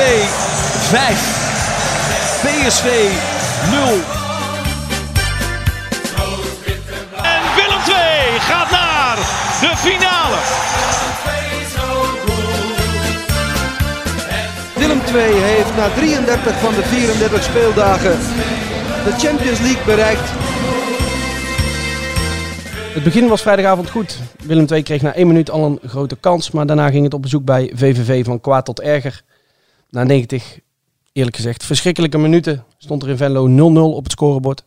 5. PSV 0. En Willem 2 gaat naar de finale. Willem II heeft na 33 van de 34 speeldagen de Champions League bereikt. Het begin was vrijdagavond goed. Willem II kreeg na één minuut al een grote kans, maar daarna ging het op bezoek bij VVV van kwaad tot erger. Na 90, eerlijk gezegd, verschrikkelijke minuten stond er in Venlo 0-0 op het scorebord.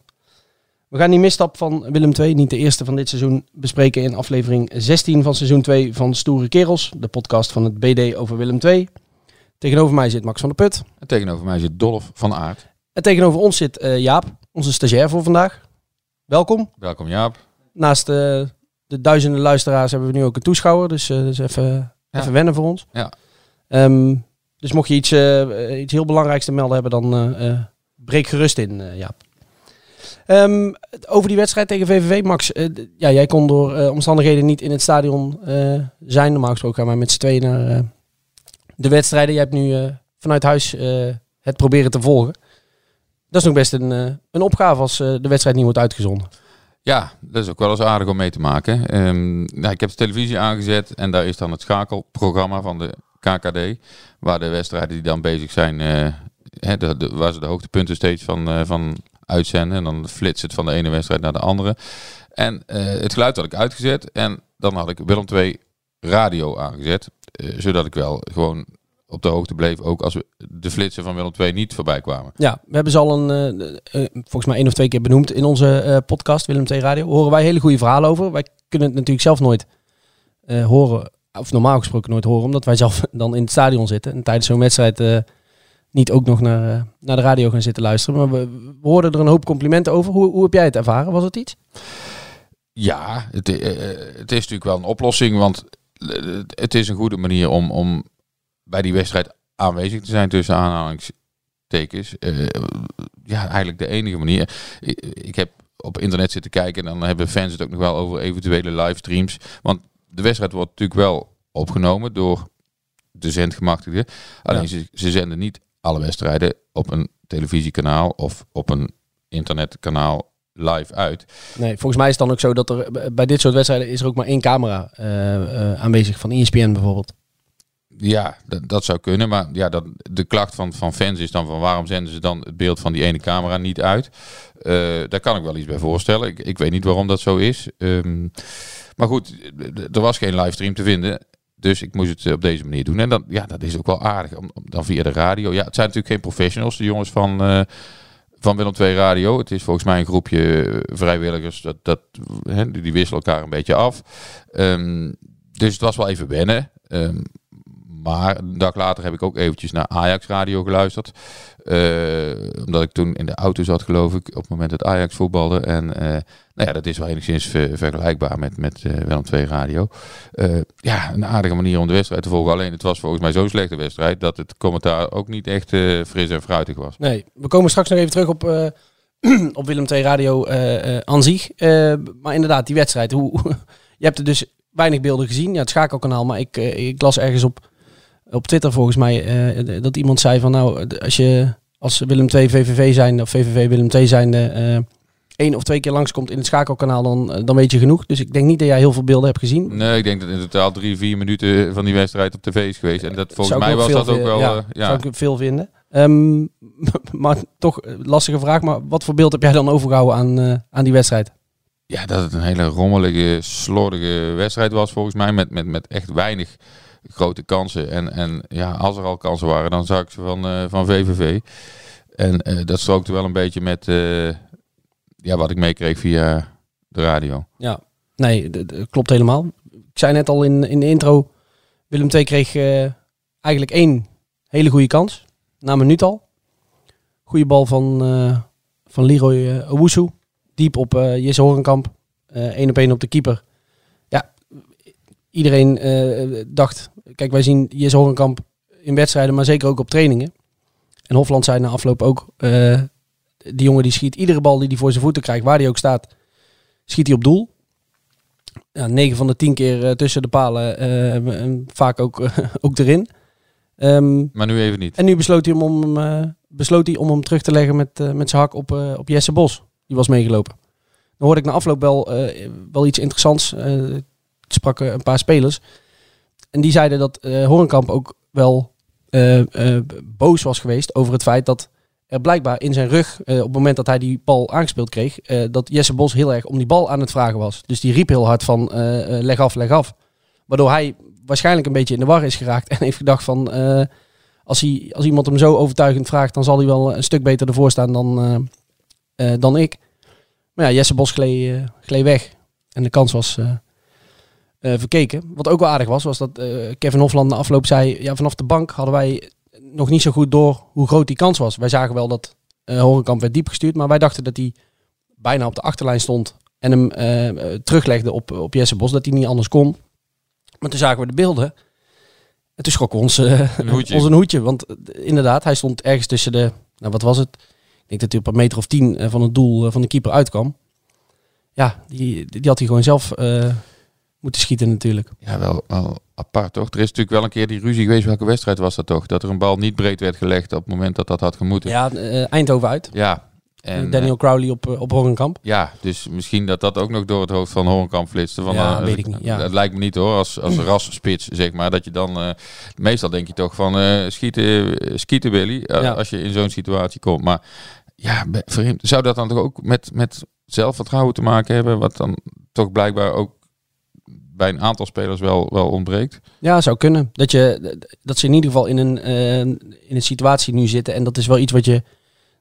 We gaan die misstap van Willem II, niet de eerste van dit seizoen, bespreken in aflevering 16 van seizoen 2 van Stoere Kerels, de podcast van het BD over Willem II. Tegenover mij zit Max van der Put. En tegenover mij zit Dolf van Aert. En tegenover ons zit eh, Jaap, onze stagiair voor vandaag. Welkom. Welkom Jaap. Naast eh, de duizenden luisteraars hebben we nu ook een toeschouwer. Dus eh, dat is even, Ja. even wennen voor ons. Ja. Ehm, dus mocht je iets, eh, iets heel belangrijks te melden hebben, dan eh, eh, breek gerust in, eh Jaap. Ehm, over die wedstrijd tegen VVV, Max. eh, ja, jij kon door eh, omstandigheden niet in het stadion eh, zijn. Normaal gesproken gaan wij met z'n tweeën naar eh, de wedstrijden. Jij hebt nu eh, vanuit huis eh, het proberen te volgen. Dat is nog best een, eh, een opgave als eh, de wedstrijd niet wordt uitgezonden. Ja, dat is ook wel eens aardig om mee te maken. Ehm, nou, ik heb de televisie aangezet en daar is dan het schakelprogramma van de KKD. Waar de wedstrijden die dan bezig zijn, eh, hè, waar ze de hoogtepunten steeds van, eh, van uitzenden. En dan flitst het van de ene wedstrijd naar de andere. En eh, het geluid had ik uitgezet en dan had ik Willem 2 radio aangezet. zodat ik wel gewoon op de hoogte bleef, ook als we de flitsen van Willem 2 niet voorbij kwamen. Ja, we hebben ze al een, volgens mij één of twee keer benoemd in onze podcast, Willem T Radio. Horen wij hele goede verhalen over. Wij kunnen het natuurlijk zelf nooit horen, of normaal gesproken nooit horen, omdat wij zelf dan in het stadion zitten. En tijdens zo'n wedstrijd eh, niet ook nog naar, eh, naar de radio gaan zitten luisteren. Maar we, we hoorden er een hoop complimenten over. Hoe, hoe heb jij het ervaren? Was het iets? Ja, het, eh, is natuurlijk wel een oplossing, want het is een goede manier om, om bij die wedstrijd aanwezig te zijn tussen aanhalingstekens. Ja, eigenlijk de enige manier. Ik, ik heb op internet zitten kijken en dan hebben fans het ook nog wel over eventuele livestreams. Want de wedstrijd wordt natuurlijk wel opgenomen door de zendgemachtigden. Alleen Ja. ze, ze zenden niet alle wedstrijden op een televisiekanaal of op een internetkanaal live uit. Nee, volgens mij is het dan ook zo dat er bij dit soort wedstrijden is er ook maar één camera eh, aanwezig van ESPN bijvoorbeeld. Ja, dat, dat zou kunnen. Maar ja, dat, de klacht van, van fans is dan van waarom zenden ze dan het beeld van die ene camera niet uit? Eh, daar kan ik wel iets bij voorstellen. Ik, ik weet niet waarom dat zo is. Ehm, maar goed, er was geen livestream te vinden. Dus ik moest het op deze manier doen. En dan, ja, dat is ook wel aardig. Om, dan via de radio. Ja, het zijn natuurlijk geen professionals, de jongens van, eh, van Willem II Radio. Het is volgens mij een groepje vrijwilligers. Dat, dat, die wisselen elkaar een beetje af. Ehm, dus het was wel even wennen. Ehm, maar een dag later heb ik ook eventjes naar Ajax radio geluisterd. Eh, omdat ik toen in de auto zat, geloof ik, op het moment dat Ajax voetbalde. En eh, nou ja, dat is wel enigszins ver- vergelijkbaar met, met eh Willem II radio. Ja, een aardige manier om de wedstrijd te volgen. Alleen het was volgens mij zo'n slechte wedstrijd dat het commentaar ook niet echt fris en fruitig was. Nee, we komen straks nog even terug op, op Willem II Radio aan zich. Maar inderdaad, die wedstrijd. Hoe, je hebt er dus weinig beelden gezien. Ja, het schakelkanaal. Maar ik, ik las ergens op, op Twitter volgens mij eh, dat iemand zei van nou, als je als Willem II VVV zijn of VVV Willem II zijn eh één of twee keer langskomt in het schakelkanaal, dan, eh, dan weet je genoeg. Dus ik denk niet dat jij heel veel beelden hebt gezien. Nee, ik denk dat in totaal drie, vier minuten van die wedstrijd op tv is geweest. En dat, volgens mij was dat ook wel... Ja, ja. zou ik veel vinden. Ehm, maar toch, lastige vraag. Maar wat voor beeld heb jij dan overgehouden aan, aan die wedstrijd? Ja, dat het een hele rommelige, slordige wedstrijd was volgens mij. Met, met, met echt weinig grote kansen. En, en ja, als er al kansen waren, dan zag ik ze van, eh, van VVV. En eh, dat strookte wel een beetje met eh, ja, wat ik meekreeg via de radio. Ja, nee, d- d- klopt helemaal. Ik zei net al in, in de intro, Willem II kreeg eigenlijk één hele goede kans. Na een minuut al. Goede bal van, van Leroy uh. Diep op Jesse Horenkamp. Eén op één op de keeper. Iedereen eh, dacht... Kijk, wij zien Jesse Horenkamp in wedstrijden, maar zeker ook op trainingen. En Hofland zei na afloop ook... eh, die jongen die schiet iedere bal die hij voor zijn voeten krijgt, waar hij ook staat, schiet hij op doel. Ja, 9 van de 10 keer eh, tussen de palen, en vaak ook, ook erin. Ehm, Maar nu even niet. en nu besloot hij om, om, besloot hij om hem terug te leggen met, met zijn hak op, op Jesse Bos. Die was meegelopen. Dan hoorde ik na afloop wel, wel iets interessants. Ik sprak eh, een paar spelers. En die zeiden dat eh Horenkamp ook wel eh, eh, boos was geweest over het feit dat er blijkbaar in zijn rug, op het moment dat hij die bal aangespeeld kreeg, dat Jesse Bos heel erg om die bal aan het vragen was. Dus die riep heel hard van leg af, leg af. Waardoor hij waarschijnlijk een beetje in de war is geraakt en heeft gedacht van als, hij, als iemand hem zo overtuigend vraagt, dan zal hij wel een stuk beter ervoor staan dan, dan ik. Maar ja, Jesse Bos gleed, gleed weg. En de kans was eh, verkeken. Wat ook wel aardig was, was dat eh, Kevin Hofland na afloop zei... Ja, vanaf de bank hadden wij nog niet zo goed door hoe groot die kans was. Wij zagen wel dat eh Horenkamp werd diep gestuurd, maar wij dachten dat hij bijna op de achterlijn stond en hem teruglegde op, op Jesse Bos, dat hij niet anders kon. Maar toen zagen we de beelden en toen schrok ons, eh, Een hoedje. ons een hoedje. Want inderdaad, hij stond ergens tussen de, nou wat was het? Ik denk dat hij op een meter of tien van het doel van de keeper uitkwam. Ja, die, die had hij gewoon zelf moeten schieten natuurlijk. Ja, wel, wel apart toch? Er is natuurlijk wel een keer die ruzie geweest. Welke wedstrijd was dat toch? Dat er een bal niet breed werd gelegd op het moment dat dat had gemoeten. Ja, eh, Eindhoven uit. Ja. En, Daniel eh, Crowley op, eh, op Horenkamp. ja, dus misschien dat dat ook nog door het hoofd van Horenkamp flitste. Van, Ja, eh, weet ik niet, ja. Dat lijkt me niet hoor, als, als rasspits zeg maar. Dat je dan, eh, meestal denk je toch van eh, schieten, eh, schieten Willy, eh, Ja. als je in zo'n situatie komt. Maar ja, vreemd. Zou dat dan toch ook met, met zelfvertrouwen te maken hebben? Wat dan toch blijkbaar ook bij een aantal spelers wel, wel ontbreekt. Ja, zou kunnen. Dat, je, dat ze in ieder geval in een, eh, in een situatie nu zitten. En dat is wel iets wat je,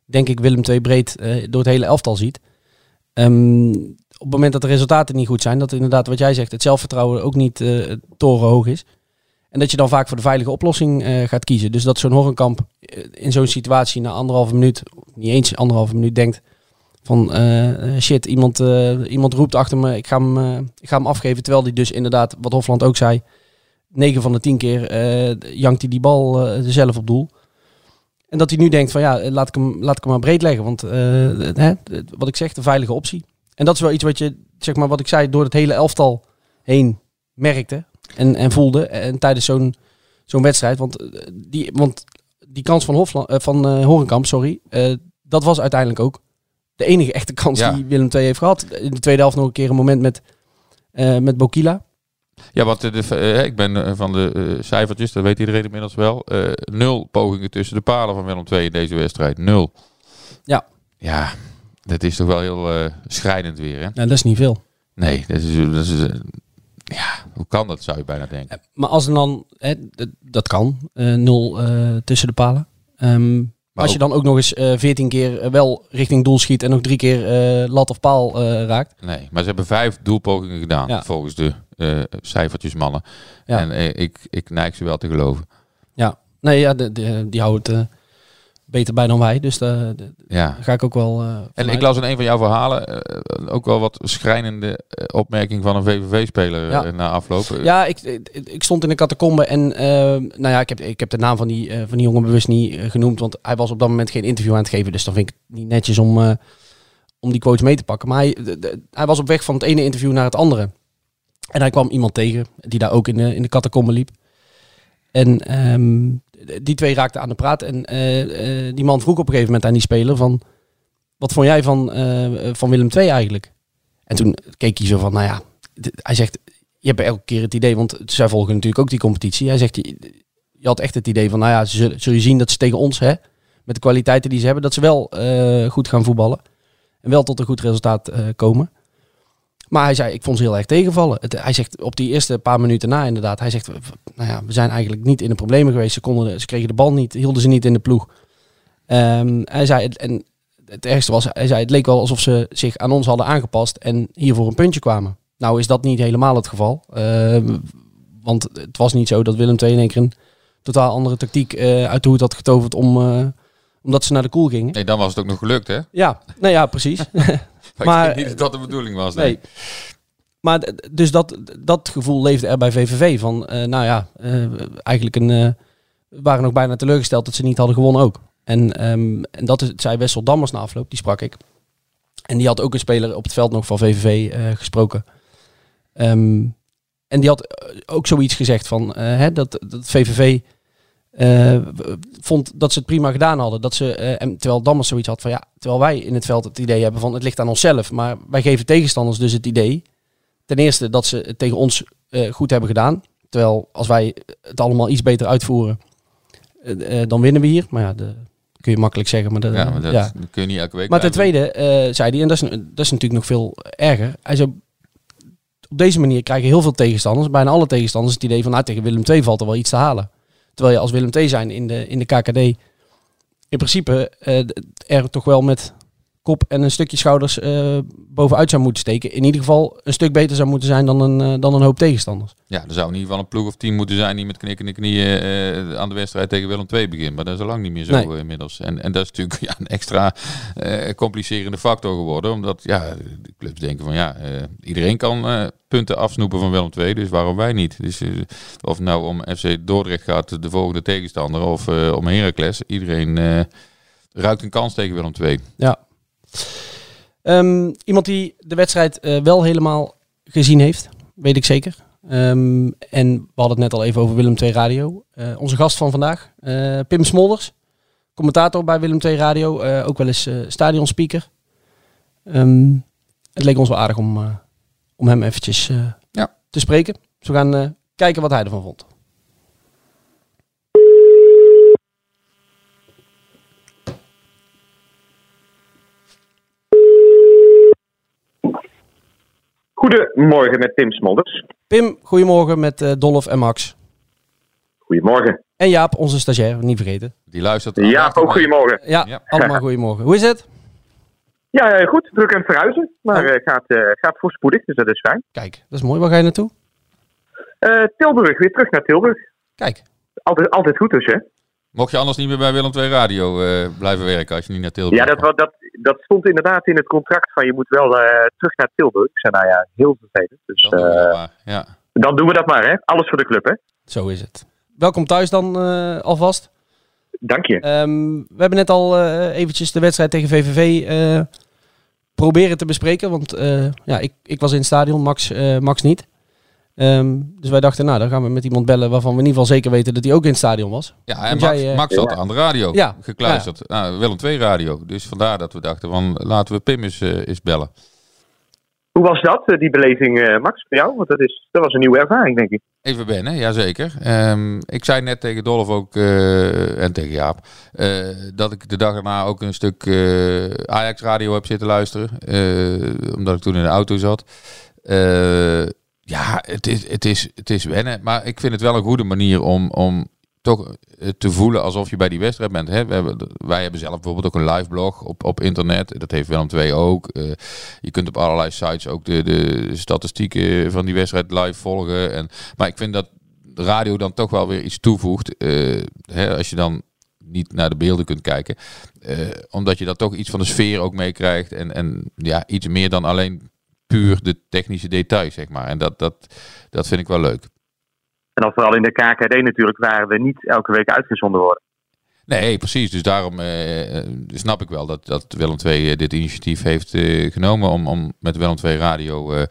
denk ik, Willem II breed eh, door het hele elftal ziet. Ehm, op het moment dat de resultaten niet goed zijn, dat inderdaad wat jij zegt, het zelfvertrouwen ook niet eh torenhoog is. En dat je dan vaak voor de veilige oplossing gaat kiezen. Dus dat zo'n Horrenkamp eh, in zo'n situatie na anderhalve minuut, niet eens anderhalve minuut, denkt van eh, shit, iemand, eh, iemand roept achter me, ik ga, hem, eh, ik ga hem afgeven. Terwijl die dus inderdaad, wat Hofland ook zei, 9 van de 10 keer jankt hij die bal zelf op doel. En dat hij nu denkt van ja, laat ik hem, laat ik hem maar breed leggen. Want hè, wat ik zeg, de veilige optie. En dat is wel iets wat je, zeg maar wat ik zei, door het hele elftal heen merkte en, en voelde. En tijdens zo'n zo'n wedstrijd. Want, die, want die kans van, Hofland, van Horenkamp, sorry, dat was uiteindelijk ook de enige echte kans Ja. die Willem II heeft gehad. In de tweede helft nog een keer een moment met, eh met Bokila. Ja, want de, de- eh, ik ben eh, van de cijfertjes, dat weet iedereen inmiddels wel. nul pogingen tussen de palen van Willem II in deze wedstrijd. Nul. Ja. Ja, dat is toch wel heel eh, schrijnend weer, hè? Nou, dat is niet veel. Nee, dat is, dat is ja, hoe kan dat, zou je bijna denken. Maar als dan, hè, dat kan, nul tussen de palen. Ehm, Maar als je dan ook nog eens eh, veertien keer eh, wel richting doel schiet en nog drie keer eh, lat of paal raakt. Nee, maar ze hebben vijf doelpogingen gedaan, Ja. volgens de cijfertjes mannen. Ja. En ik, ik neig ze wel te geloven. Ja, nee, ja, de, de- die het eh, beter bij dan wij. Dus daar daar Ja. ga ik ook wel. eh, En ik las in een van jouw verhalen eh, ook wel wat schrijnende eh, opmerking van een VVV-speler Ja. eh, na afloop. Eh, Ja, ik, ik, stond in de catacombe en eh, nou ja, ik heb, ik heb de naam van die, eh, van die jongen bewust niet eh, genoemd, want hij was op dat moment geen interview aan het geven. Dus dan vind ik het niet netjes om, eh, om die quotes mee te pakken. Maar hij, de- de- hij was op weg van het ene interview naar het andere. En hij kwam iemand tegen die daar ook in de, in de catacombe liep. En ehm, die twee raakten aan de praat. En eh, eh, die man vroeg op een gegeven moment aan die speler van... Wat vond jij van, eh, van Willem II eigenlijk? En toen keek hij zo van, nou ja... Hij zegt, je hebt elke keer het idee... Want zij volgen natuurlijk ook die competitie. Hij zegt, je, had echt het idee van... Nou ja, zullen, zul je zien dat ze tegen ons, hè, met de kwaliteiten die ze hebben... dat ze wel goed gaan voetballen. En wel tot een goed resultaat komen. Maar hij zei, ik vond ze heel erg tegenvallen. Het, hij zegt op die eerste paar minuten na inderdaad, hij zegt, nou ja, we zijn eigenlijk niet in de problemen geweest. Ze, konden, ze kregen de bal niet, hielden ze niet in de ploeg. Ehm, hij zei, en het ergste was, hij zei, het leek wel alsof ze zich aan ons hadden aangepast en hier voor een puntje kwamen. Nou is dat niet helemaal het geval. Ehm, want het was niet zo dat Willem II in één keer een totaal andere tactiek eh, uit de hoed had getoverd om, eh, omdat ze naar de koel gingen. Nee, dan was het ook nog gelukt, hè? Ja, nou ja, precies. Maar ik denk niet dat dat de bedoeling was. Nee. Nee. Maar dus dat, dat gevoel leefde er bij VVV van, eh, nou ja, eh, eigenlijk een, we waren nog bijna teleurgesteld dat ze niet hadden gewonnen ook. En, ehm, en dat is, zei Wessel Dammers na afloop, die sprak ik. En die had ook een speler op het veld nog van VVV gesproken. Ehm, en die had ook zoiets gezegd van, hè, dat, dat VVV eh, vond dat ze het prima gedaan hadden. Dat ze, eh, en terwijl Dammers zoiets had van ja, terwijl wij in het veld het idee hebben van het ligt aan onszelf. Maar wij geven tegenstanders dus het idee. Ten eerste dat ze het tegen ons eh, goed hebben gedaan. Terwijl als wij het allemaal iets beter uitvoeren, dan winnen we hier. Maar ja, kun je makkelijk zeggen. Maar, de, Ja, maar dat, ja. dat kun je niet elke week Maar ten tweede zei hij, en dat is, dat is natuurlijk nog veel erger. Hij zei, op deze manier krijgen heel veel tegenstanders, bijna alle tegenstanders, het idee van nou, tegen Willem II valt er wel iets te halen. Terwijl je als Willem II zijn in de, in de KKD in principe eh, er toch wel met kop en een stukje schouders eh, bovenuit zou moeten steken. In ieder geval een stuk beter zou moeten zijn dan een, eh, dan een hoop tegenstanders. Ja, er zou in ieder geval een ploeg of team moeten zijn die met knikkende knieën eh, aan de wedstrijd tegen Willem II begint. Maar dat is al lang niet meer zo Nee. inmiddels. En, en dat is natuurlijk ja, een extra complicerende factor geworden. Omdat ja, de clubs denken van ja, iedereen kan punten afsnoepen van Willem II. Dus waarom wij niet? Dus of nou om FC Dordrecht gaat, de volgende tegenstander, of om Heracles. Iedereen ruikt een kans tegen Willem II. Ja. Ehm, iemand die de wedstrijd eh, wel helemaal gezien heeft, weet ik zeker. Ehm, en we hadden het net al even over Willem II Radio. Eh, onze gast van vandaag, eh, Pim Smolders. Commentator bij Willem II Radio. ook wel eens stadionspeaker. Ehm, het leek ons wel aardig om, om hem eventjes Ja. te spreken. Dus we gaan kijken wat hij ervan vond. Goedemorgen met Tim Smolders. Pim, goedemorgen met eh Dolf en Max. Goedemorgen. En Jaap, onze stagiair, niet vergeten. Die luistert. Ja, ook goedemorgen. Ja, Ja. allemaal goedemorgen. Hoe is het? Ja, eh, goed. Druk aan het verhuizen. Maar Oh. eh, gaat, eh, gaat voorspoedig, dus dat is fijn. Kijk, dat is mooi. Waar ga je naartoe? Eh, Tilburg, weer terug naar Tilburg. Kijk, Altijd, altijd goed dus, hè? Mocht je anders niet meer bij Willem II Radio eh, blijven werken als je niet naar Tilburg Ja, dat, dat, dat stond inderdaad in het contract van je moet wel eh, terug naar Tilburg. Ik zei, nou ja, heel vervelend. Dus Dan doen we eh, dat maar. Ja. dan doen we dat maar, hè? Alles voor de club, hè? zo is het. Welkom thuis dan eh, alvast. Dank je. Ehm, we hebben net al eh, eventjes de wedstrijd tegen VVV eh, proberen te bespreken. Want eh, ja, ik, ik was in het stadion, Max, eh, Max niet. Ehm, dus wij dachten, nou, dan gaan we met iemand bellen waarvan we in ieder geval zeker weten dat hij ook in het stadion was. Ja, en Max, jij, eh, Max zat aan de radio Ja, gekluisterd. Nou, Willem II radio. Dus vandaar dat we dachten van laten we Pim eens, eh, eens bellen. Hoe was dat, eh, die beleving, eh, Max, voor jou? Want dat, is, dat was een nieuwe ervaring, denk ik. Even wennen, jazeker. Ehm ik zei net tegen Dolf ook, eh, en tegen Jaap, eh, dat ik de dag erna ook een stuk eh, Ajax radio heb zitten luisteren. eh, omdat ik toen in de auto zat. Ja, het is, het, is, het is wennen. Maar ik vind het wel een goede manier om, om toch eh, te voelen alsof je bij die wedstrijd bent. Hè? We hebben, wij hebben zelf bijvoorbeeld ook een live blog op, op internet. Dat heeft Willem II ook. Eh, je kunt op allerlei sites ook de, de statistieken van die wedstrijd live volgen. En, maar ik vind dat radio dan toch wel weer iets toevoegt. eh, hè, als je dan niet naar de beelden kunt kijken. Omdat je dan toch iets van de sfeer ook meekrijgt. En, en ja, iets meer dan alleen puur de technische details, zeg maar. En dat, dat, dat vind ik wel leuk. En dan vooral in de KKD natuurlijk, waar we niet elke week uitgezonden worden. Nee, precies. Dus daarom eh, eh, snap ik wel dat, dat Willem II eh, dit initiatief heeft eh, genomen om, om met Willem II Radio eh,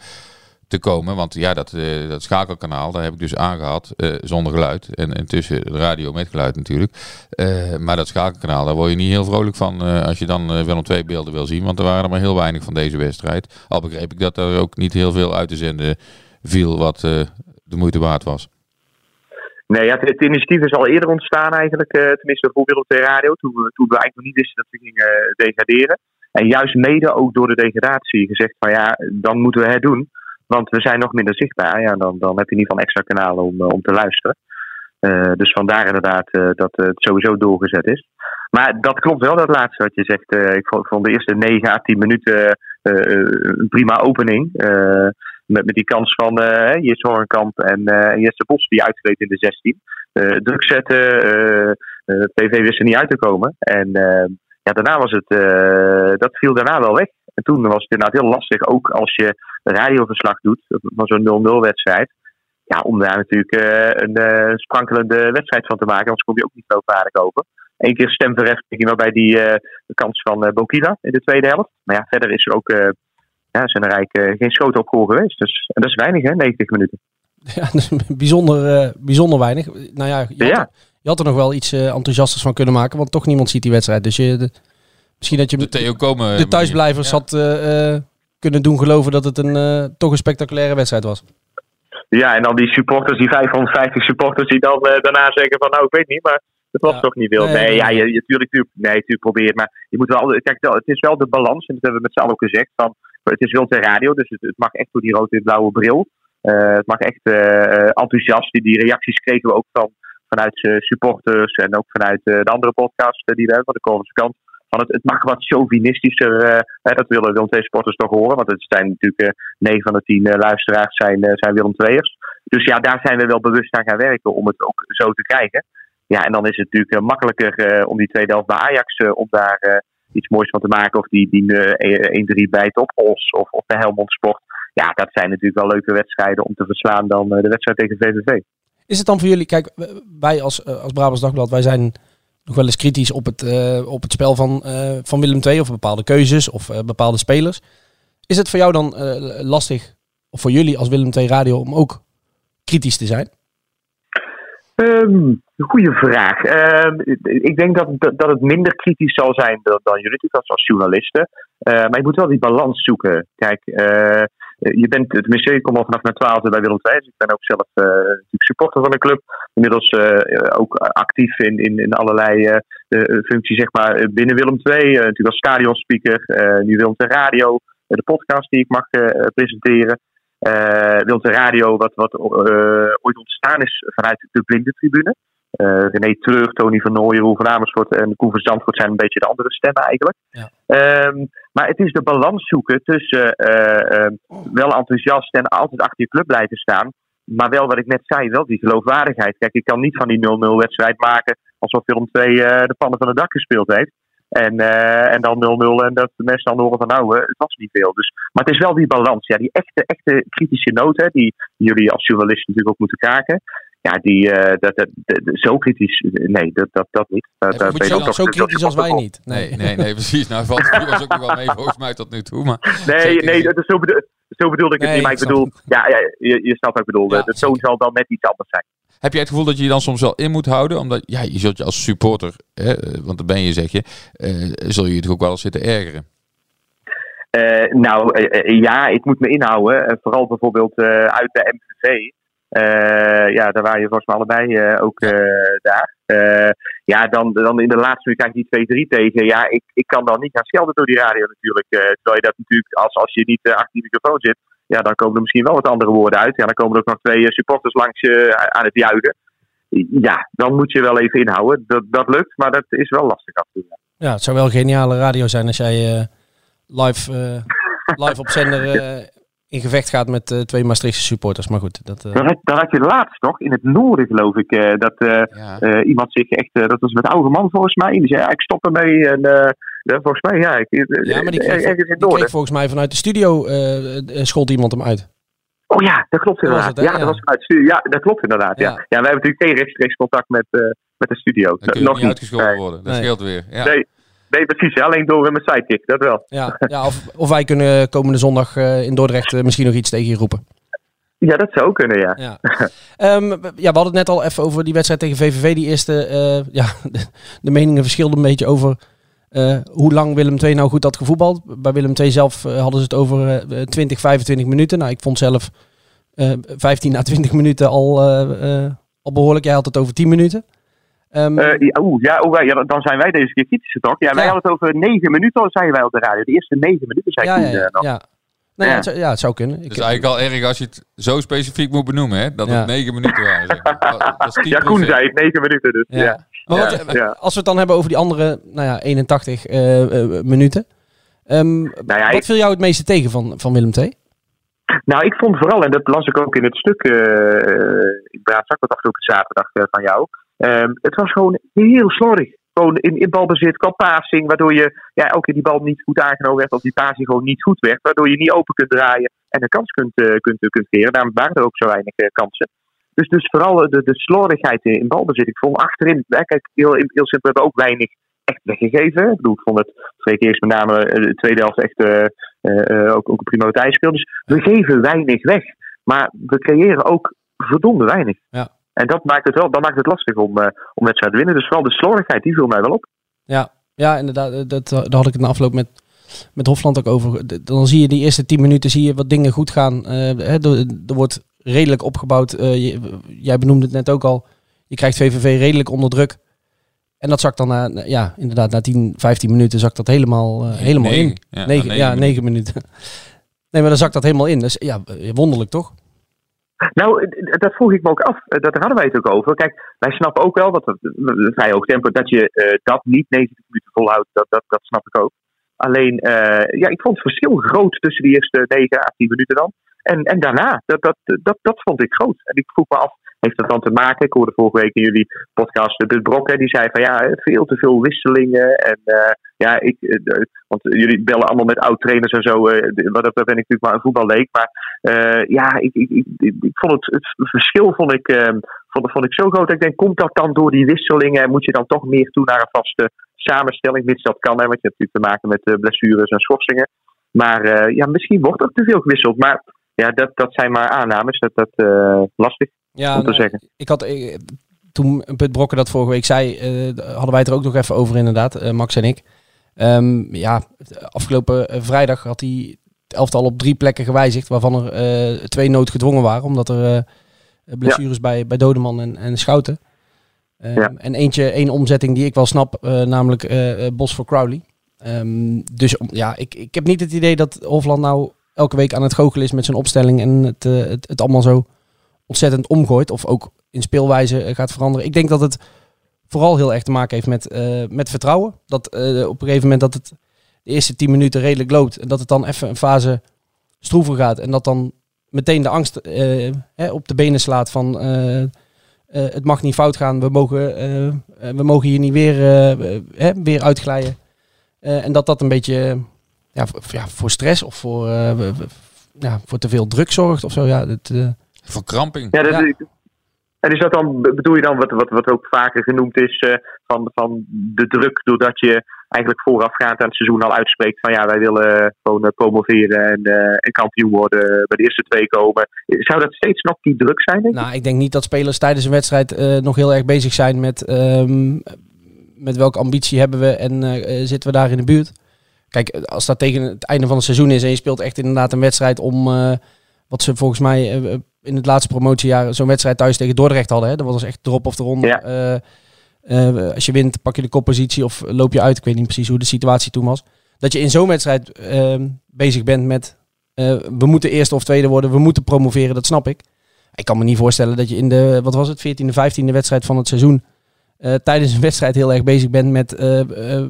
te komen. Want ja, dat, eh, dat schakelkanaal, daar heb ik dus aangehad eh, zonder geluid. En intussen de radio met geluid natuurlijk. Eh, maar dat schakelkanaal, daar word je niet heel vrolijk van als je dan eh, Willem II beelden wil zien. Want er waren er maar heel weinig van deze wedstrijd. Al begreep ik dat er ook niet heel veel uit te zenden viel wat de moeite waard was. Nee, ja, het, initiatief is al eerder ontstaan eigenlijk, tenminste voor II Radio, toen we, toen we eigenlijk nog niet wisten dat we gingen degraderen. En juist mede ook door de degradatie gezegd van ja, dan moeten we het doen. Want we zijn nog minder zichtbaar. Ja, dan, dan heb je in ieder geval extra kanalen om, eh, om te luisteren. Eh, dus vandaar inderdaad eh, dat het sowieso doorgezet is. Maar dat klopt wel, dat laatste wat je zegt. Ik vond, de eerste 9 à 10 minuten een prima opening. Met, met die kans van Jesse Horenkamp en Jesse Bos die uitgreed in de 16. Eh, druk zetten, PV wist er niet uit te komen. En ja, daarna was het, dat viel daarna wel weg. En toen was het inderdaad heel lastig, ook als je radioverslag doet van zo'n 0-0 wedstrijd. Ja, om daar natuurlijk eh, een eh, sprankelende wedstrijd van te maken, anders kom je ook niet geloofwaardig over. Eén keer stemverheffing wel bij die eh, de kans van eh Bokila in de tweede helft. Maar ja, verder is er ook eh ja, zijn er eigenlijk geen schoten op goal geweest. Dus, en dat is weinig, hè, 90 minuten. Ja, dus bijzonder, eh, bijzonder weinig. Nou ja, je had, Ja. je had er nog wel iets enthousiasters van kunnen maken, want toch niemand ziet die wedstrijd. Dus je, de- misschien dat je De Theo Komen. de thuisblijvers Ja. had eh, eh, kunnen doen geloven dat het een, eh, toch een spectaculaire wedstrijd was. Ja, en dan die supporters, die 550 supporters, die dan eh, daarna zeggen van nou, ik weet niet, maar het was Ja. toch niet veel. Nee, Nee, nee, ja, je, je, tuurlijk, tuurlijk, nee, natuurlijk probeer maar je moet wel, kijk, het is wel de balans, en dat hebben we met z'n allen ook gezegd, van, het is wel ter radio, dus het, het mag echt door die rode en blauwe bril. Eh, het mag echt enthousiast. Die, die reacties kregen we ook van, vanuit supporters en ook vanuit de andere podcast die we hebben, van de Korvense kant. Van het, het mag wat chauvinistischer, eh, hè, dat willen Willem II supporters toch horen, want het zijn natuurlijk eh 9 van de 10 eh, luisteraars zijn, eh, zijn Willem II'ers. Dus ja, daar zijn we wel bewust aan gaan werken om het ook zo te krijgen. Ja, en dan is het natuurlijk eh, makkelijker eh, om die tweede helft bij Ajax eh, om daar eh, iets moois van te maken. Of die, die eh, 1-3 bij het op Os of, of bij Helmond Sport. Ja, dat zijn natuurlijk wel leuke wedstrijden om te verslaan dan eh, de wedstrijd tegen VVV. Is het dan voor jullie, kijk, wij als, eh, als Brabants Dagblad, wij zijn nog wel eens kritisch op het, eh, op het spel van, eh, van Willem II of bepaalde keuzes of eh, bepaalde spelers. Is het voor jou dan lastig, of voor jullie als Willem II Radio, om ook kritisch te zijn? Ehm goeie vraag. Ehm, ik denk dat, dat, het minder kritisch zal zijn dan, jullie als, als journalisten. Maar je moet wel die balans zoeken. Kijk, je bent, tenminste, ik kom al vanaf mijn twaalfde bij Willem II. Dus ik ben ook zelf eh, supporter van de club. Inmiddels eh, ook actief in, in, in allerlei eh, eh, functies zeg maar, binnen Willem II. Eh, natuurlijk als stadionspeaker, eh, nu Willem II Radio. eh, de podcast die ik mag eh, presenteren. Eh Willem II Radio, wat, wat eh, ooit ontstaan is vanuit de blinde tribune. Eh, René Treur, Tony van Nooijen, Roel van Amersfoort en Koen van Zandvoort zijn een beetje de andere stemmen eigenlijk. Ja. Ehm, maar het is de balans zoeken tussen eh, ehm, wel enthousiast en altijd achter je club blijven staan. Maar wel wat ik net zei, wel die geloofwaardigheid. Kijk, ik kan niet van die 0-0 wedstrijd maken alsof Willem 2 eh, de pannen van het dak gespeeld heeft. En, eh, en dan 0-0 en dat de mensen dan horen van nou, eh, het was niet veel. Dus, maar het is wel die balans. Ja, die echte, echte kritische noot, hè, die jullie als journalist natuurlijk ook moeten kraken. Ja, die, eh, dat, dat, dat- zo kritisch, nee, dat, dat, dat niet. Dat, Nee, dat moet ben je dan Zo toch- kritisch als wij niet. Nee, nee, nee, precies. Nou, valt het was ook nog wel mee volgens mij tot nu toe. Maar Nee, Zeker nee dat is zo, bedoel, zo bedoelde ik het niet. Maar ik bedoel, ja, ja je, je snapt wat ik bedoel. Ja, de toon zal dan net iets anders zijn. heb jij het gevoel dat je je dan soms wel in moet houden? Omdat ja, je zult je als supporter, hè, eh, want dat ben je zeg je, eh, zul je je toch ook wel eens zitten ergeren. Eh, nou, eh, eh, ja, ik moet me inhouden. Eh, vooral bijvoorbeeld eh, uit de MVV. Eh, ja, daar waren je volgens mij allebei eh, ook eh, daar. Ja, dan, dan in de laatste minuut krijg je die 2-3 tegen. Ja, ik, ik kan dan niet gaan schelden door die radio natuurlijk. Terwijl je dat natuurlijk, als, als je niet achter die microfoon zit, ja, dan komen er misschien wel wat andere woorden uit. Ja, dan komen er ook nog twee supporters langs je aan het juichen. Ja, dan moet je wel even inhouden. Dat, dat lukt, maar dat is wel lastig af en toe. Ja, het zou wel geniale radio zijn als jij eh, live, live op zender in gevecht gaat met eh, twee Maastrichtse supporters. Maar goed, dat, eh, Dan had, je laatst nog in het noorden, geloof ik, eh, dat eh, Ja. eh, iemand zich echt, dat was met oude man volgens mij, die zei: ja, ik stop ermee. En eh, ja, volgens mij, ja, ik, ja, maar die kreeg, ergens in het die noorden. kreeg volgens mij vanuit de studio schold iemand hem uit. Oh ja, dat klopt Dat inderdaad. het, ja, Ja. dat was vanuit studio. Ja, dat klopt inderdaad. Ja. Ja. Ja. wij hebben natuurlijk geen rechtstreeks contact met, eh, met de studio. Dan kun je Nog niet uitgescholden worden. Dat Nee. scheelt weer. Ja. Nee, nee, precies. ja, Alleen door mijn sidekick, dat wel. Ja, ja of, of wij kunnen komende zondag eh, in Dordrecht eh, misschien nog iets tegen je roepen. Ja, dat zou kunnen, ja. Ja. Ehm, ja, we hadden het net al even over die wedstrijd tegen VVV. Die eerste, eh, ja, de, de meningen verschilden een beetje over hoe lang Willem II nou goed had gevoetbald. Bij Willem II zelf hadden ze het over eh 20, 25 minuten. Nou, ik vond zelf eh 15 à 20 minuten al, al behoorlijk. Jij had het over 10 minuten. Ehm, Eh, ja, oeh, ja, dan zijn wij deze keer kritischer toch? Ja, wij Ja. hadden het over negen minuten, zeiden wij op de radio. De eerste negen minuten zei ja, Koen ja, ja, eh, nog. ja. Nee, ja. Ja. Het, zou, ja, het zou kunnen. Ik, is eigenlijk al erg als je het zo specifiek moet benoemen, hè? Dat Ja. het negen minuten waren. Zeg maar. Dat- dat is 10%. Ja, Koen zei het, negen minuten dus. ja. Ja. Maar Ja. wat, eh, als we het dan hebben over die andere nou ja, 81 eh, eh, minuten. Ehm, Nou ja, wat viel jou het meeste tegen van, van Willem II? nou, ik vond vooral, en dat las ik ook in het stuk, eh ik praat straks wat afgelopen zaterdag van jou. Ehm, het was gewoon heel slordig. Gewoon in, in balbezit, qua passing, waardoor je ja, elke keer die bal niet goed aangenomen werd, of die passing gewoon niet goed werd, waardoor je niet open kunt draaien en een kans kunt, eh, kunt, kunt creëren. Daarom waren er ook zo weinig eh, kansen. Dus, dus vooral de, de slordigheid in, balbezit. Ik vond achterin, hè, kijk, heel, heel simpel, we hebben ook weinig echt weggegeven. Ik bedoel, ik vond het Freek eerst met name eh, de tweede helft echt ook, ook een prima tijdspel. Dus we geven weinig weg. Maar we creëren ook verdomde weinig. Ja. En dat maakt het wel dat maakt het lastig om, eh om wedstrijden te winnen. Dus vooral de slordigheid, die viel mij wel op. Ja, ja inderdaad. eh, Dat, daar had ik het na afloop met, met Hofland ook over. Dan zie je die eerste 10 minuten zie je wat dingen goed gaan. Eh, hè, er, er wordt redelijk opgebouwd. Eh, je- jij benoemde het net ook al. Je krijgt VVV redelijk onder druk. En dat zakt dan na, na- ja, inderdaad, na 10, 15 minuten zakt dat helemaal, eh, helemaal in. Ja, Negen, ja, negen negen minuten. Nee, maar dan zakt dat helemaal in. Dus ja, eh, wonderlijk toch? Nou, dat vroeg ik me ook af. Eh, Dat hadden wij het ook over. Kijk, wij snappen ook wel een vrij hoog tempo, dat je eh, dat niet 90 minuten volhoudt, dat, dat, dat snap ik ook. Alleen, eh, ja, ik vond het verschil groot tussen die eerste 9 à 10 minuten dan. En, en daarna, dat, dat, dat, dat vond ik groot. En ik vroeg me af, heeft dat dan te maken? Ik hoorde vorige week in jullie podcast de Brok, die zei van ja, veel te veel wisselingen. En ja, ik, eh, want jullie bellen allemaal met oud-trainers en zo. eh, wat dat ben ik natuurlijk maar een voetballeek. Maar eh, ja, ik, ik, ik, ik, vond het, het verschil vond ik, eh, vond, vond ik zo groot. Ik denk, komt dat dan door die wisselingen? Moet je dan toch meer toe naar een vaste samenstelling? Mits dat kan, hè, want je hebt natuurlijk te maken met blessures en schorsingen. Maar ja, misschien wordt er te veel gewisseld. Maar ja, dat, dat zijn maar aannames. Dat, dat lastig Ja, om te nou, zeggen. ik had, toen Put Brokken dat vorige week zei, hadden wij het er ook nog even over inderdaad, Max en ik. Ehm, ja, afgelopen eh, vrijdag had hij het elftal op drie plekken gewijzigd, waarvan er eh, twee noodgedwongen waren, omdat er eh, blessures bij, bij Dodeman en, en Schouten. Ehm, Ja. En eentje, één omzetting die ik wel snap, namelijk Bos voor Crowley. Ehm, dus ja, ik, ik heb niet het idee dat Hofland nou elke week aan het goochelen is met zijn opstelling en het, het, het allemaal zo ontzettend omgooit. Of ook in speelwijze gaat veranderen. Ik denk dat het vooral heel erg te maken heeft met, eh, met vertrouwen. Dat eh, op een gegeven moment dat het de eerste tien minuten redelijk loopt. En dat het dan even een fase stroever gaat. En dat dan meteen de angst eh, hè, op de benen slaat van... eh, eh, het mag niet fout gaan. We mogen, we mogen hier niet weer, hè, weer uitglijden. Eh, en dat dat een beetje ja, voor, ja, voor stress of voor, eh, ja, voor te veel druk zorgt of zo. Ja, het, eh, Verkramping. Ja, dat Ja. Is, en is dat dan, bedoel je dan wat, wat, wat ook vaker genoemd is, eh, van, van de druk, doordat je eigenlijk voorafgaand aan het seizoen al uitspreekt van ja, wij willen gewoon eh, promoveren en, eh, en kampioen worden, bij de eerste twee komen. Zou dat steeds nog die druk zijn? Denk? Nou, ik denk niet dat spelers tijdens een wedstrijd nog heel erg bezig zijn met, ehm, met welke ambitie hebben we en zitten we daar in de buurt. Kijk, als dat tegen het einde van het seizoen is en je speelt echt inderdaad een wedstrijd om, wat ze volgens mij in het laatste promotiejaar zo'n wedstrijd thuis tegen Dordrecht hadden. Hè? Dat was echt erop of eronder. Ja. Eh, eh, als je wint, pak je de koppositie of loop je uit. Ik weet niet precies hoe de situatie toen was. Dat je in zo'n wedstrijd ehm, bezig bent met eh, we moeten eerste of tweede worden, we moeten promoveren, dat snap ik. Ik kan me niet voorstellen dat je in de, wat was het, 14e, 15e wedstrijd van het seizoen tijdens een wedstrijd heel erg bezig bent met,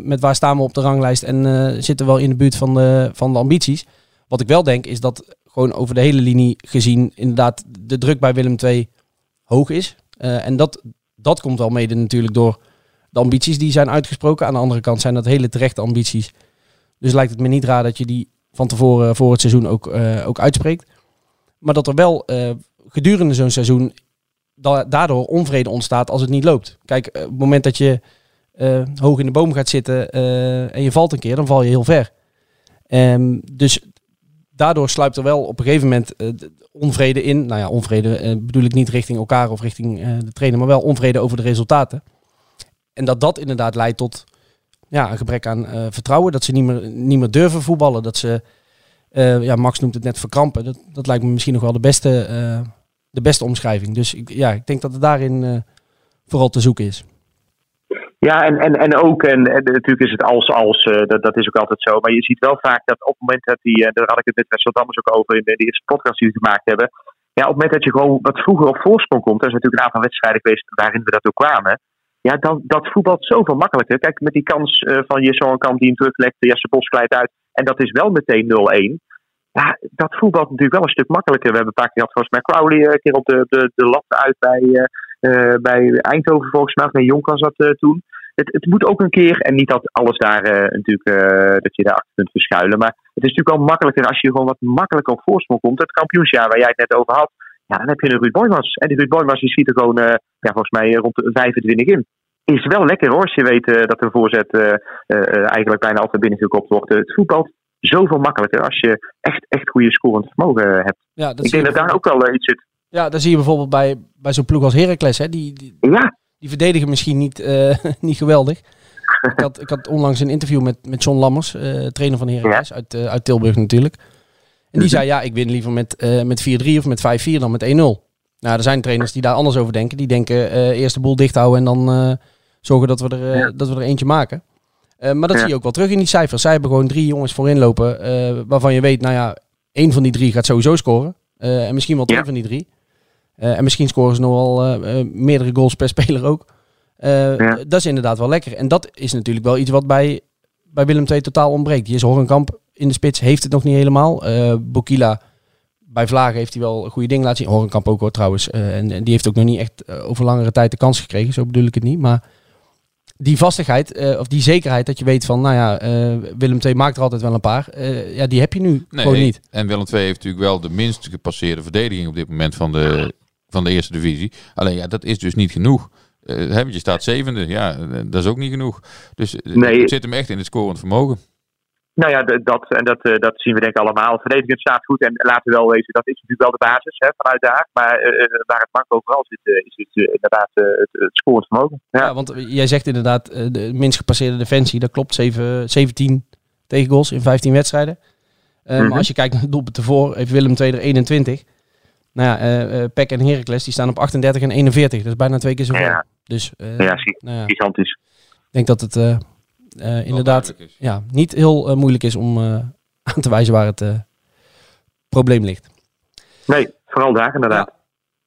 met waar staan we op de ranglijst en zitten we wel in de buurt van de, van de ambities. Wat ik wel denk is dat gewoon over de hele linie gezien inderdaad de druk bij Willem II hoog is. Eh, en dat, dat komt wel mede natuurlijk door de ambities die zijn uitgesproken. Aan de andere kant zijn dat hele terechte ambities. Dus lijkt het me niet raar dat je die van tevoren voor het seizoen ook, eh, ook uitspreekt. Maar dat er wel eh, gedurende zo'n seizoen da- daardoor onvrede ontstaat als het niet loopt. Kijk, eh, op het moment dat je eh, hoog in de boom gaat zitten eh, en je valt een keer, dan val je heel ver. Ehm, dus daardoor sluipt er wel op een gegeven moment eh, de onvrede in. Nou ja, onvrede eh, bedoel ik niet richting elkaar of richting eh, de trainer, maar wel onvrede over de resultaten. En dat dat inderdaad leidt tot ja, een gebrek aan vertrouwen. Dat ze niet meer, niet meer durven voetballen. Dat ze, ja, Max noemt het net verkrampen. Dat, dat lijkt me misschien nog wel de beste, de beste omschrijving. Dus ik, ja, ik denk dat het daarin vooral te zoeken is. Ja, en, en, en ook, en, en natuurlijk is het als als, eh, dat, dat is ook altijd zo. Maar je ziet wel vaak dat op het moment dat die, eh, daar had ik het met Wessel ook over in de, eerste podcast die we gemaakt hebben. Ja, op het moment dat je gewoon wat vroeger op voorsprong komt, er is natuurlijk een aantal wedstrijden geweest waarin we dat ook kwamen. Ja, dan, dat voetbalt zoveel makkelijker. Kijk, met die kans eh, van Jesson Kamp die hem teruglegt, Jesse Bos glijdt uit. En dat is wel meteen 0-1. Ja, dat voetbalt natuurlijk wel een stuk makkelijker. We hebben een paar keer gehad, volgens mij Crowley een keer op de, de, de lat uit bij, bij Eindhoven volgens mij. Nee, Jonk was dat eh, toen. Het, het moet ook een keer, en niet dat alles daar eh, natuurlijk, eh, dat je daar achter kunt verschuilen. Maar het is natuurlijk wel makkelijker als je gewoon wat makkelijker op voorsprong komt. Het kampioensjaar waar jij het net over had. Ja, dan heb je een Ruud Boymans. En die Ruud Boymans die schiet er gewoon, eh, ja, volgens mij rond de 25 in. Is wel lekker hoor, als je weet eh, dat een voorzet eh, eh, eh, eigenlijk bijna altijd binnengekopt wordt. Het voetbalt zoveel makkelijker als je echt, echt goede scorend vermogen hebt. Ja, dat Ik denk dat daar ook wel eh, iets zit. Ja, dat zie je bijvoorbeeld bij, bij zo'n ploeg als Heracles. Hè? Die, die, Ja, die verdedigen misschien niet, eh, niet geweldig. ik, had, ik had onlangs een interview met, met John Lammers, eh, trainer van Heracles, uit, eh, uit Tilburg natuurlijk. En die zei, ja, ik win liever met, met 4-3 of met 5-4 dan met 1-0. Nou, er zijn trainers die daar anders over denken. Die denken, eerst de boel dicht houden en dan zorgen dat we, er, dat we er eentje maken. Maar dat Ja. zie je ook wel terug in die cijfers. Zij hebben gewoon drie jongens voorin lopen, waarvan je weet, nou ja, één van die drie gaat sowieso scoren. En misschien wel twee van die drie. Eh, en misschien scoren ze nog wel eh, eh, meerdere goals per speler ook. Eh, Ja. Dat is inderdaad wel lekker. En dat is natuurlijk wel iets wat bij, bij Willem II totaal ontbreekt. Hier is Horgenkamp in de spits, heeft het nog niet helemaal. Eh Bokila, bij Vlagen heeft hij wel goede dingen laten zien. Horgenkamp ook hoor trouwens. En, en die heeft ook nog niet echt over langere tijd de kans gekregen. Zo bedoel ik het niet. Maar die vastigheid, eh, of die zekerheid dat je weet van, nou ja, eh, Willem II maakt er altijd wel een paar. Eh, ja, die heb je nu Nee, gewoon niet. En Willem II heeft natuurlijk wel de minst gepasseerde verdediging op dit moment van de, van de eerste divisie. Alleen ja, dat is dus niet genoeg. Eh, want je staat zevende, ja, eh, dat is ook niet genoeg. Dus eh, Nee. het zit hem echt in het scorend vermogen. Nou ja, dat, en dat, eh, dat zien we denk ik allemaal. Verdedigend staat goed en laten we wel wezen, dat is natuurlijk wel de basis hè, vanuit daar. Maar waar het mank overal zit, is het inderdaad eh, het, het scorend vermogen. Ja. Ja, want jij zegt inderdaad de minst gepasseerde defensie. Dat klopt, Zeven- 17 tegengoals in 15 wedstrijden. Eh, Mhm. Maar als je kijkt naar de doelpunten voor, heeft Willem II er 21. Nou ja, eh eh, Peck en Heracles die staan op 38 en 41. Dat is bijna twee keer zoveel. Ja. Dus eh, Ja, zie- nou ja, ik Gigantisch. denk dat het eh, eh, inderdaad ja, niet heel moeilijk is om eh, aan te wijzen waar het eh, probleem ligt. Nee, vooral daar inderdaad.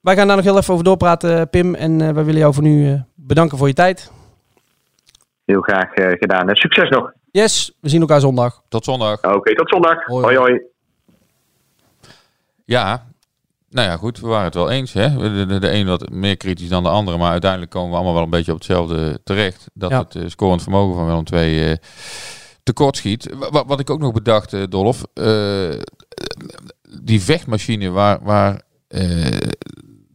Wij gaan daar nog heel even over doorpraten, Pim. En wij willen jou voor nu eh, bedanken voor je tijd. Heel graag gedaan. En succes nog. Yes, we zien elkaar zondag. Tot zondag. Oké, tot zondag. Hoi. hoi. Ja, nou ja, goed, we waren het wel eens. Hè? De, de, de een wat meer kritisch dan de andere, maar uiteindelijk komen we allemaal wel een beetje op hetzelfde terecht. Dat Ja. het eh, scorend vermogen van Willem II eh tekort schiet. Wa- Wat, ik ook nog bedacht, eh, Dolf, die vechtmachine waar, waar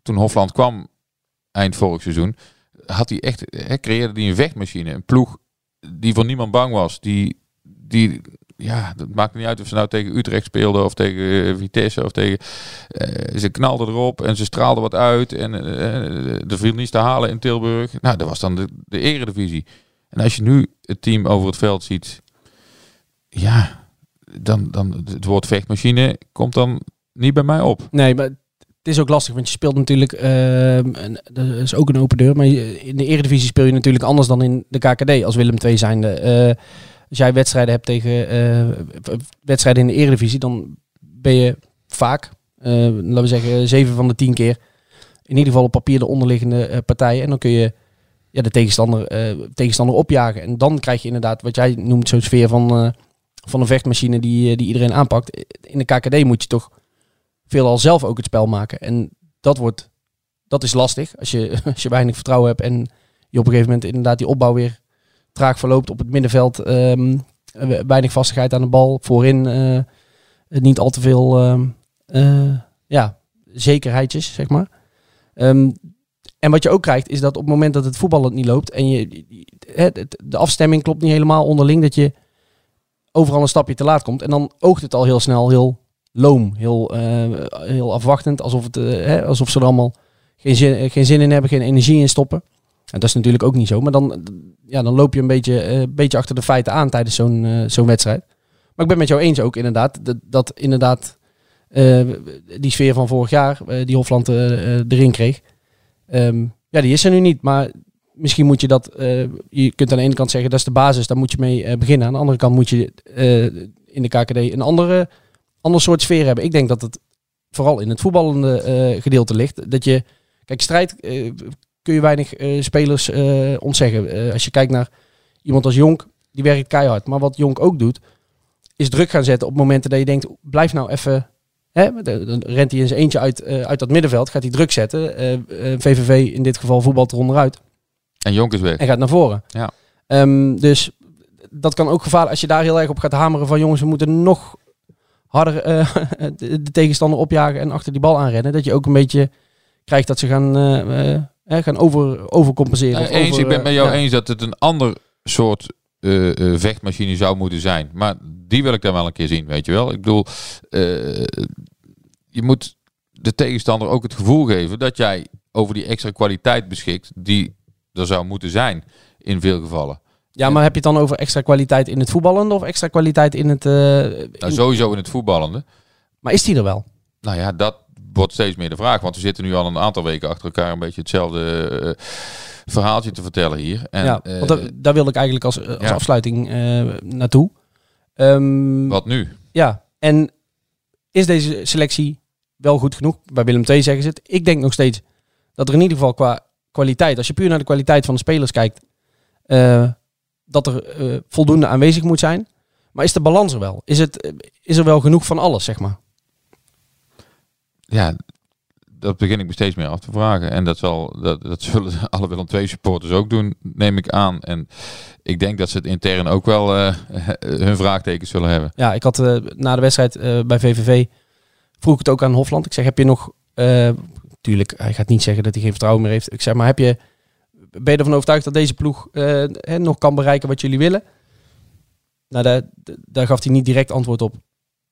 toen Hofland kwam eind vorig seizoen, had hij echt, hè, creëerde hij een vechtmachine. Een ploeg die voor niemand bang was. Die, die ja, dat maakt niet uit of ze nou tegen Utrecht speelden of tegen eh, Vitesse of tegen... eh, ze knalden erop en ze straalden wat uit en eh, er viel niets te halen in Tilburg. Nou, dat was dan de, eredivisie. En als je nu het team over het veld ziet, ja, dan, dan het woord vechtmachine komt dan niet bij mij op. Nee, maar het is ook lastig, want je speelt natuurlijk, en dat is ook een open deur, maar in de Eredivisie speel je natuurlijk anders dan in de KKD als Willem II zijnde. Als jij wedstrijden hebt tegen eh, wedstrijden in de Eredivisie, dan ben je vaak, eh, laten we zeggen, zeven van de tien keer in ieder geval op papier de onderliggende eh, partijen. En dan kun je ja, de tegenstander, tegenstander opjagen. En dan krijg je inderdaad wat jij noemt zo'n sfeer van, van een vechtmachine die, die iedereen aanpakt. In de KKD moet je toch veelal zelf ook het spel maken. En dat wordt, dat is lastig als je, als je weinig vertrouwen hebt en je op een gegeven moment inderdaad die opbouw weer traag verloopt op het middenveld. ehm, we- weinig vastigheid aan de bal, voorin eh, niet al te veel eh, ja, zekerheidjes, zeg maar. Ehm, en wat je ook krijgt is dat op het moment dat het voetbal niet loopt en je, de afstemming klopt niet helemaal onderling, dat je overal een stapje te laat komt. En dan oogt het al heel snel heel loom, heel, eh, heel afwachtend, alsof, het, alsof ze er allemaal geen zin, geen zin in hebben, geen energie in stoppen. En dat is natuurlijk ook niet zo. Maar dan, ja, dan loop je een beetje, eh, een beetje achter de feiten aan tijdens zo'n eh, zo'n wedstrijd. Maar ik ben met jou eens ook inderdaad, dat, dat inderdaad eh, die sfeer van vorig jaar, die Hofland erin kreeg, ehm, ja, die is er nu niet. Maar misschien moet je dat, je kunt aan de ene kant zeggen dat is de basis, daar moet je mee beginnen. Aan de andere kant moet je in de KKD een andere, ander soort sfeer hebben. Ik denk dat het vooral in het voetballende gedeelte ligt. Dat je, kijk, strijd kun je weinig eh, spelers eh, ontzeggen. Eh, als je kijkt naar iemand als Jonk, die werkt keihard. Maar wat Jonk ook doet, is druk gaan zetten op momenten dat je denkt, blijf nou even... Hè, dan rent hij in zijn eentje uit, uit dat middenveld, gaat hij druk zetten. VVV in dit geval voetbalt eronderuit En Jonk is weg. en gaat naar voren. Ja. Ehm, dus dat kan ook gevaarlijk als je daar heel erg op gaat hameren van jongens, we moeten nog harder de, de tegenstander opjagen en achter die bal aanrennen. Dat je ook een beetje krijgt dat ze gaan, eh, eh, gaan over, overcompenseren. Nou, eens, over, ik ben eh, met jou ja. eens dat het een ander soort eh, eh, vechtmachine zou moeten zijn. Maar die wil ik dan wel een keer zien, weet je wel. Ik bedoel, eh, je moet de tegenstander ook het gevoel geven dat jij over die extra kwaliteit beschikt die er zou moeten zijn in veel gevallen. Ja, maar heb je het dan over extra kwaliteit in het voetballende of extra kwaliteit in het... eh, Nou, sowieso in het voetballende. Maar is die er wel? Nou ja, dat wordt steeds meer de vraag. Want we zitten nu al een aantal weken achter elkaar een beetje hetzelfde eh, verhaaltje te vertellen hier. En, ja, eh, want daar, daar wilde ik eigenlijk als, als ja. afsluiting eh, naartoe. Ehm, wat nu? Ja, en is deze selectie wel goed genoeg? Bij Willem II zeggen ze het. Ik denk nog steeds dat er in ieder geval qua kwaliteit, als je puur naar de kwaliteit van de spelers kijkt, eh, dat er eh, voldoende aanwezig moet zijn. Maar is de balans er wel? Is, het, eh, is er wel genoeg van alles, zeg maar? Ja, dat begin ik me steeds meer af te vragen. En dat, zal, dat, dat zullen alle Willem II supporters ook doen, neem ik aan. En ik denk dat ze het intern ook wel eh, hun vraagtekens zullen hebben. Ja, ik had eh, na de wedstrijd eh, bij VVV, vroeg ik het ook aan Hofland. Ik zeg, heb je nog, tuurlijk, hij gaat niet zeggen dat hij geen vertrouwen meer heeft. Ik zeg, maar heb je, ben je ervan overtuigd dat deze ploeg nog kan bereiken wat jullie willen? Nou, daar, daar gaf hij niet direct antwoord op.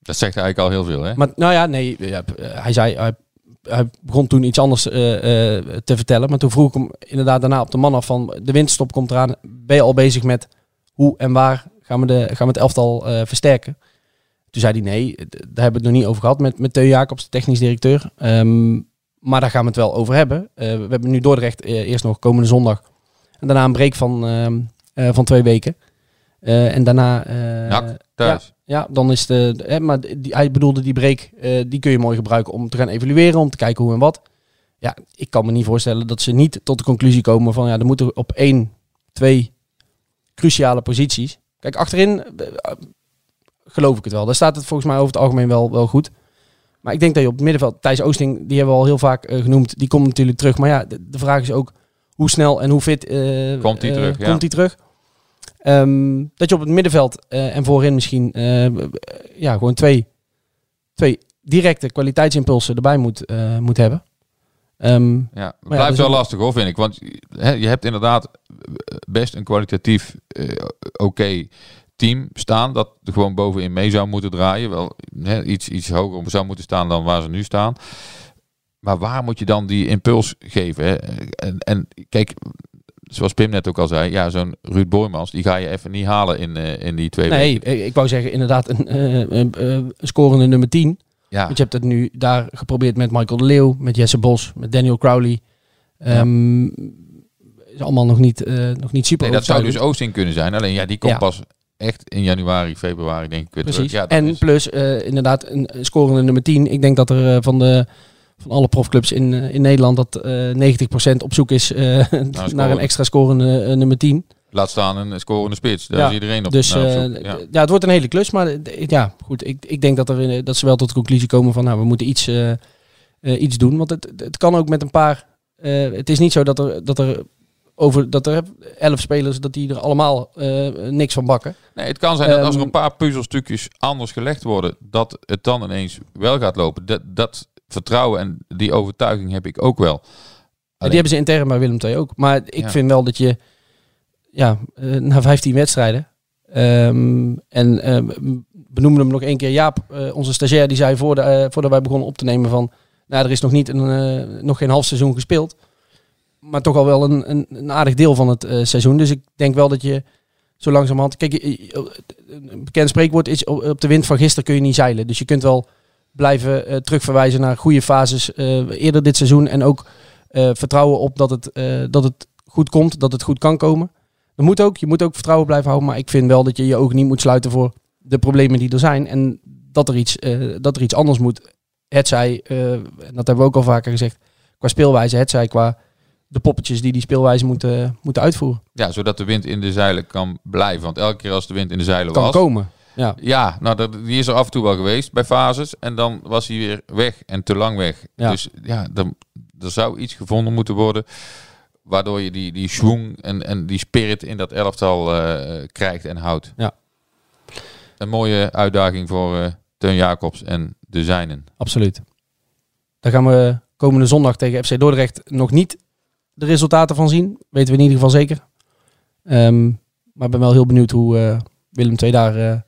Dat zegt eigenlijk al heel veel, hè? Maar nou ja, nee, eh, hij zei, hij, begon toen iets anders eh, eh, te vertellen. Maar toen vroeg ik hem inderdaad daarna op de man af van, de winterstop komt eraan. Ben je al bezig met hoe en waar gaan we, de, gaan we het elftal versterken? Toen zei hij nee, daar hebben we het nog niet over gehad met, met Theo Jacobs, de technisch directeur. Ehm, maar daar gaan we het wel over hebben. We hebben nu Dordrecht eerst nog komende zondag. En daarna een break van, ehm, eh, van twee weken. Eh, en daarna... eh, thuis. ja, dan is de. Hè, maar die, hij bedoelde die break, eh, die kun je mooi gebruiken om te gaan evalueren, om te kijken hoe en wat. Ja, ik kan me niet voorstellen dat ze niet tot de conclusie komen van ja, er moeten op één, twee cruciale posities. Kijk, achterin geloof ik het wel. Daar staat het volgens mij over het algemeen wel, wel goed. Maar ik denk dat je op het middenveld, Thijs Oosting, die hebben we al heel vaak genoemd, die komt natuurlijk terug. Maar ja, de, de vraag is ook hoe snel en hoe fit Komt hij terug, ja. Komt hij terug? Ehm, dat je op het middenveld eh, en voorin misschien eh, ja, gewoon twee, twee directe kwaliteitsimpulsen erbij moet, eh, moet hebben. Ehm, Ja, het ja, blijft dus wel lastig hoor, vind ik. Want je hebt inderdaad best een kwalitatief oké team staan. Dat er gewoon bovenin mee zou moeten draaien. Wel hè, iets, iets hoger zou moeten staan dan waar ze nu staan. Maar waar moet je dan die impuls geven? Hè? En, en kijk, zoals Pim net ook al zei. Ja, zo'n Ruud Boymans, die ga je even niet halen in, eh, in die twee nee, weken. ik, ik wou zeggen inderdaad een, eh, een, eh, een scorende nummer 10. Ja, Want je hebt het nu daar geprobeerd met Michael de Leeuw, met Jesse Bos, met Daniel Crowley. Ehm, Is allemaal nog niet, nog niet super nee, dat zou dus. Oosting kunnen zijn. Alleen ja, die komt Ja. pas echt in januari, februari denk ik weer Precies. terug. Ja, dat en is- plus inderdaad een een scorende nummer 10. Ik denk dat er van, de, van alle profclubs in, eh, in Nederland dat eh 90% op zoek is eh, naar een extra scorende eh, nummer 10. Laat staan een scorende spits. Daar Ja, is iedereen op, Dus naar op eh, zoek. Ja. ja. het wordt een hele klus. Maar eh, ja, goed. Ik, ik denk dat, er, dat ze wel tot de conclusie komen van nou, we moeten iets, eh, eh, iets doen. Want het, het kan ook met een paar. eh, het is niet zo dat er, dat er over dat er elf spelers dat die er allemaal eh, niks van bakken. Nee, het kan zijn dat als er Ehm, een paar puzzelstukjes anders gelegd worden, dat het dan ineens wel gaat lopen. Dat, dat vertrouwen en die overtuiging heb ik ook wel. Alleen- die hebben ze intern bij Willem II ook. Maar ik Ja. vind wel dat je ja, eh, na 15 wedstrijden. ehm, en eh, benoemen hem nog één keer Jaap, eh, onze stagiair, die zei voordat, eh, voordat wij begonnen op te nemen van... Nou, er is nog, niet een, nog geen half seizoen gespeeld. Maar toch al wel een, een, een aardig deel van het seizoen. Dus ik denk wel dat je zo langzamerhand... Kijk, een bekend spreekwoord is op op de wind van gisteren kun je niet zeilen. Dus je kunt wel blijven eh, terugverwijzen naar goede fases eh, eerder dit seizoen. En ook eh, vertrouwen op dat het, dat het goed komt, dat het goed kan komen. Dat moet ook. Je moet ook vertrouwen blijven houden. Maar ik vind wel dat je je ogen niet moet sluiten voor de problemen die er zijn. En dat er iets, dat er iets anders moet. Het zij, en dat hebben we ook al vaker gezegd, qua speelwijze. Het zij qua de poppetjes die die speelwijze moeten, moeten uitvoeren. Ja, zodat de wind in de zeilen kan blijven. Want elke keer als de wind in de zeilen Kan was... komen. Ja, Ja, nou, dat, die is er af en toe wel geweest bij fases. En dan was hij weer weg en te lang weg. Ja. Dus ja, dan, er zou iets gevonden moeten worden. Waardoor je die, die schwung en, en die spirit in dat elftal eh, krijgt en houdt. Ja. Een mooie uitdaging voor Teun Jacobs en de zijnen. absoluut. Daar gaan we komende zondag tegen FC Dordrecht nog niet de resultaten van zien. Weten we in ieder geval zeker. Ehm, maar ik ben wel heel benieuwd hoe eh, Willem II daar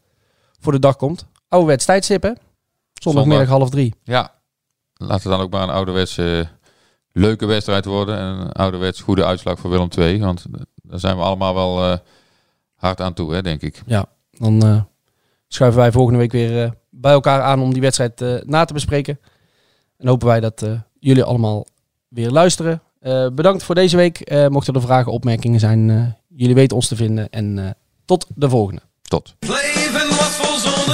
voor de dag komt. Ouderwets tijdstip hè? Zondagmiddag Zondag. half drie. Ja, laat het dan ook maar een ouderwetse leuke wedstrijd worden. En een ouderwets goede uitslag voor Willem II. Want daar zijn we allemaal wel eh, hard aan toe, hè, denk ik. Dan eh, schuiven wij volgende week weer eh, bij elkaar aan om die wedstrijd eh, na te bespreken. En hopen wij dat eh, jullie allemaal weer luisteren. Eh, bedankt voor deze week. Eh, mochten er vragen, opmerkingen zijn, eh, jullie weten ons te vinden. En eh, tot de volgende. Tot.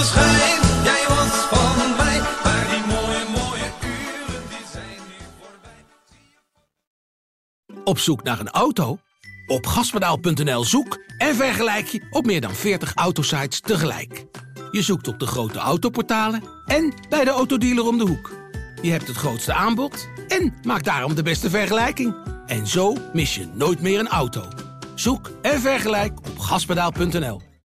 Zonneschijn, jij was van mij. Maar die mooie, mooie uren, die zijn nu voorbij. Op zoek naar een auto? Op gaspedaal.nl zoek en vergelijk je op meer dan 40 autosites tegelijk. Je zoekt op de grote autoportalen en bij de autodealer om de hoek. Je hebt het grootste aanbod en maak daarom de beste vergelijking. En zo mis je nooit meer een auto. Zoek en vergelijk op gaspedaal.nl.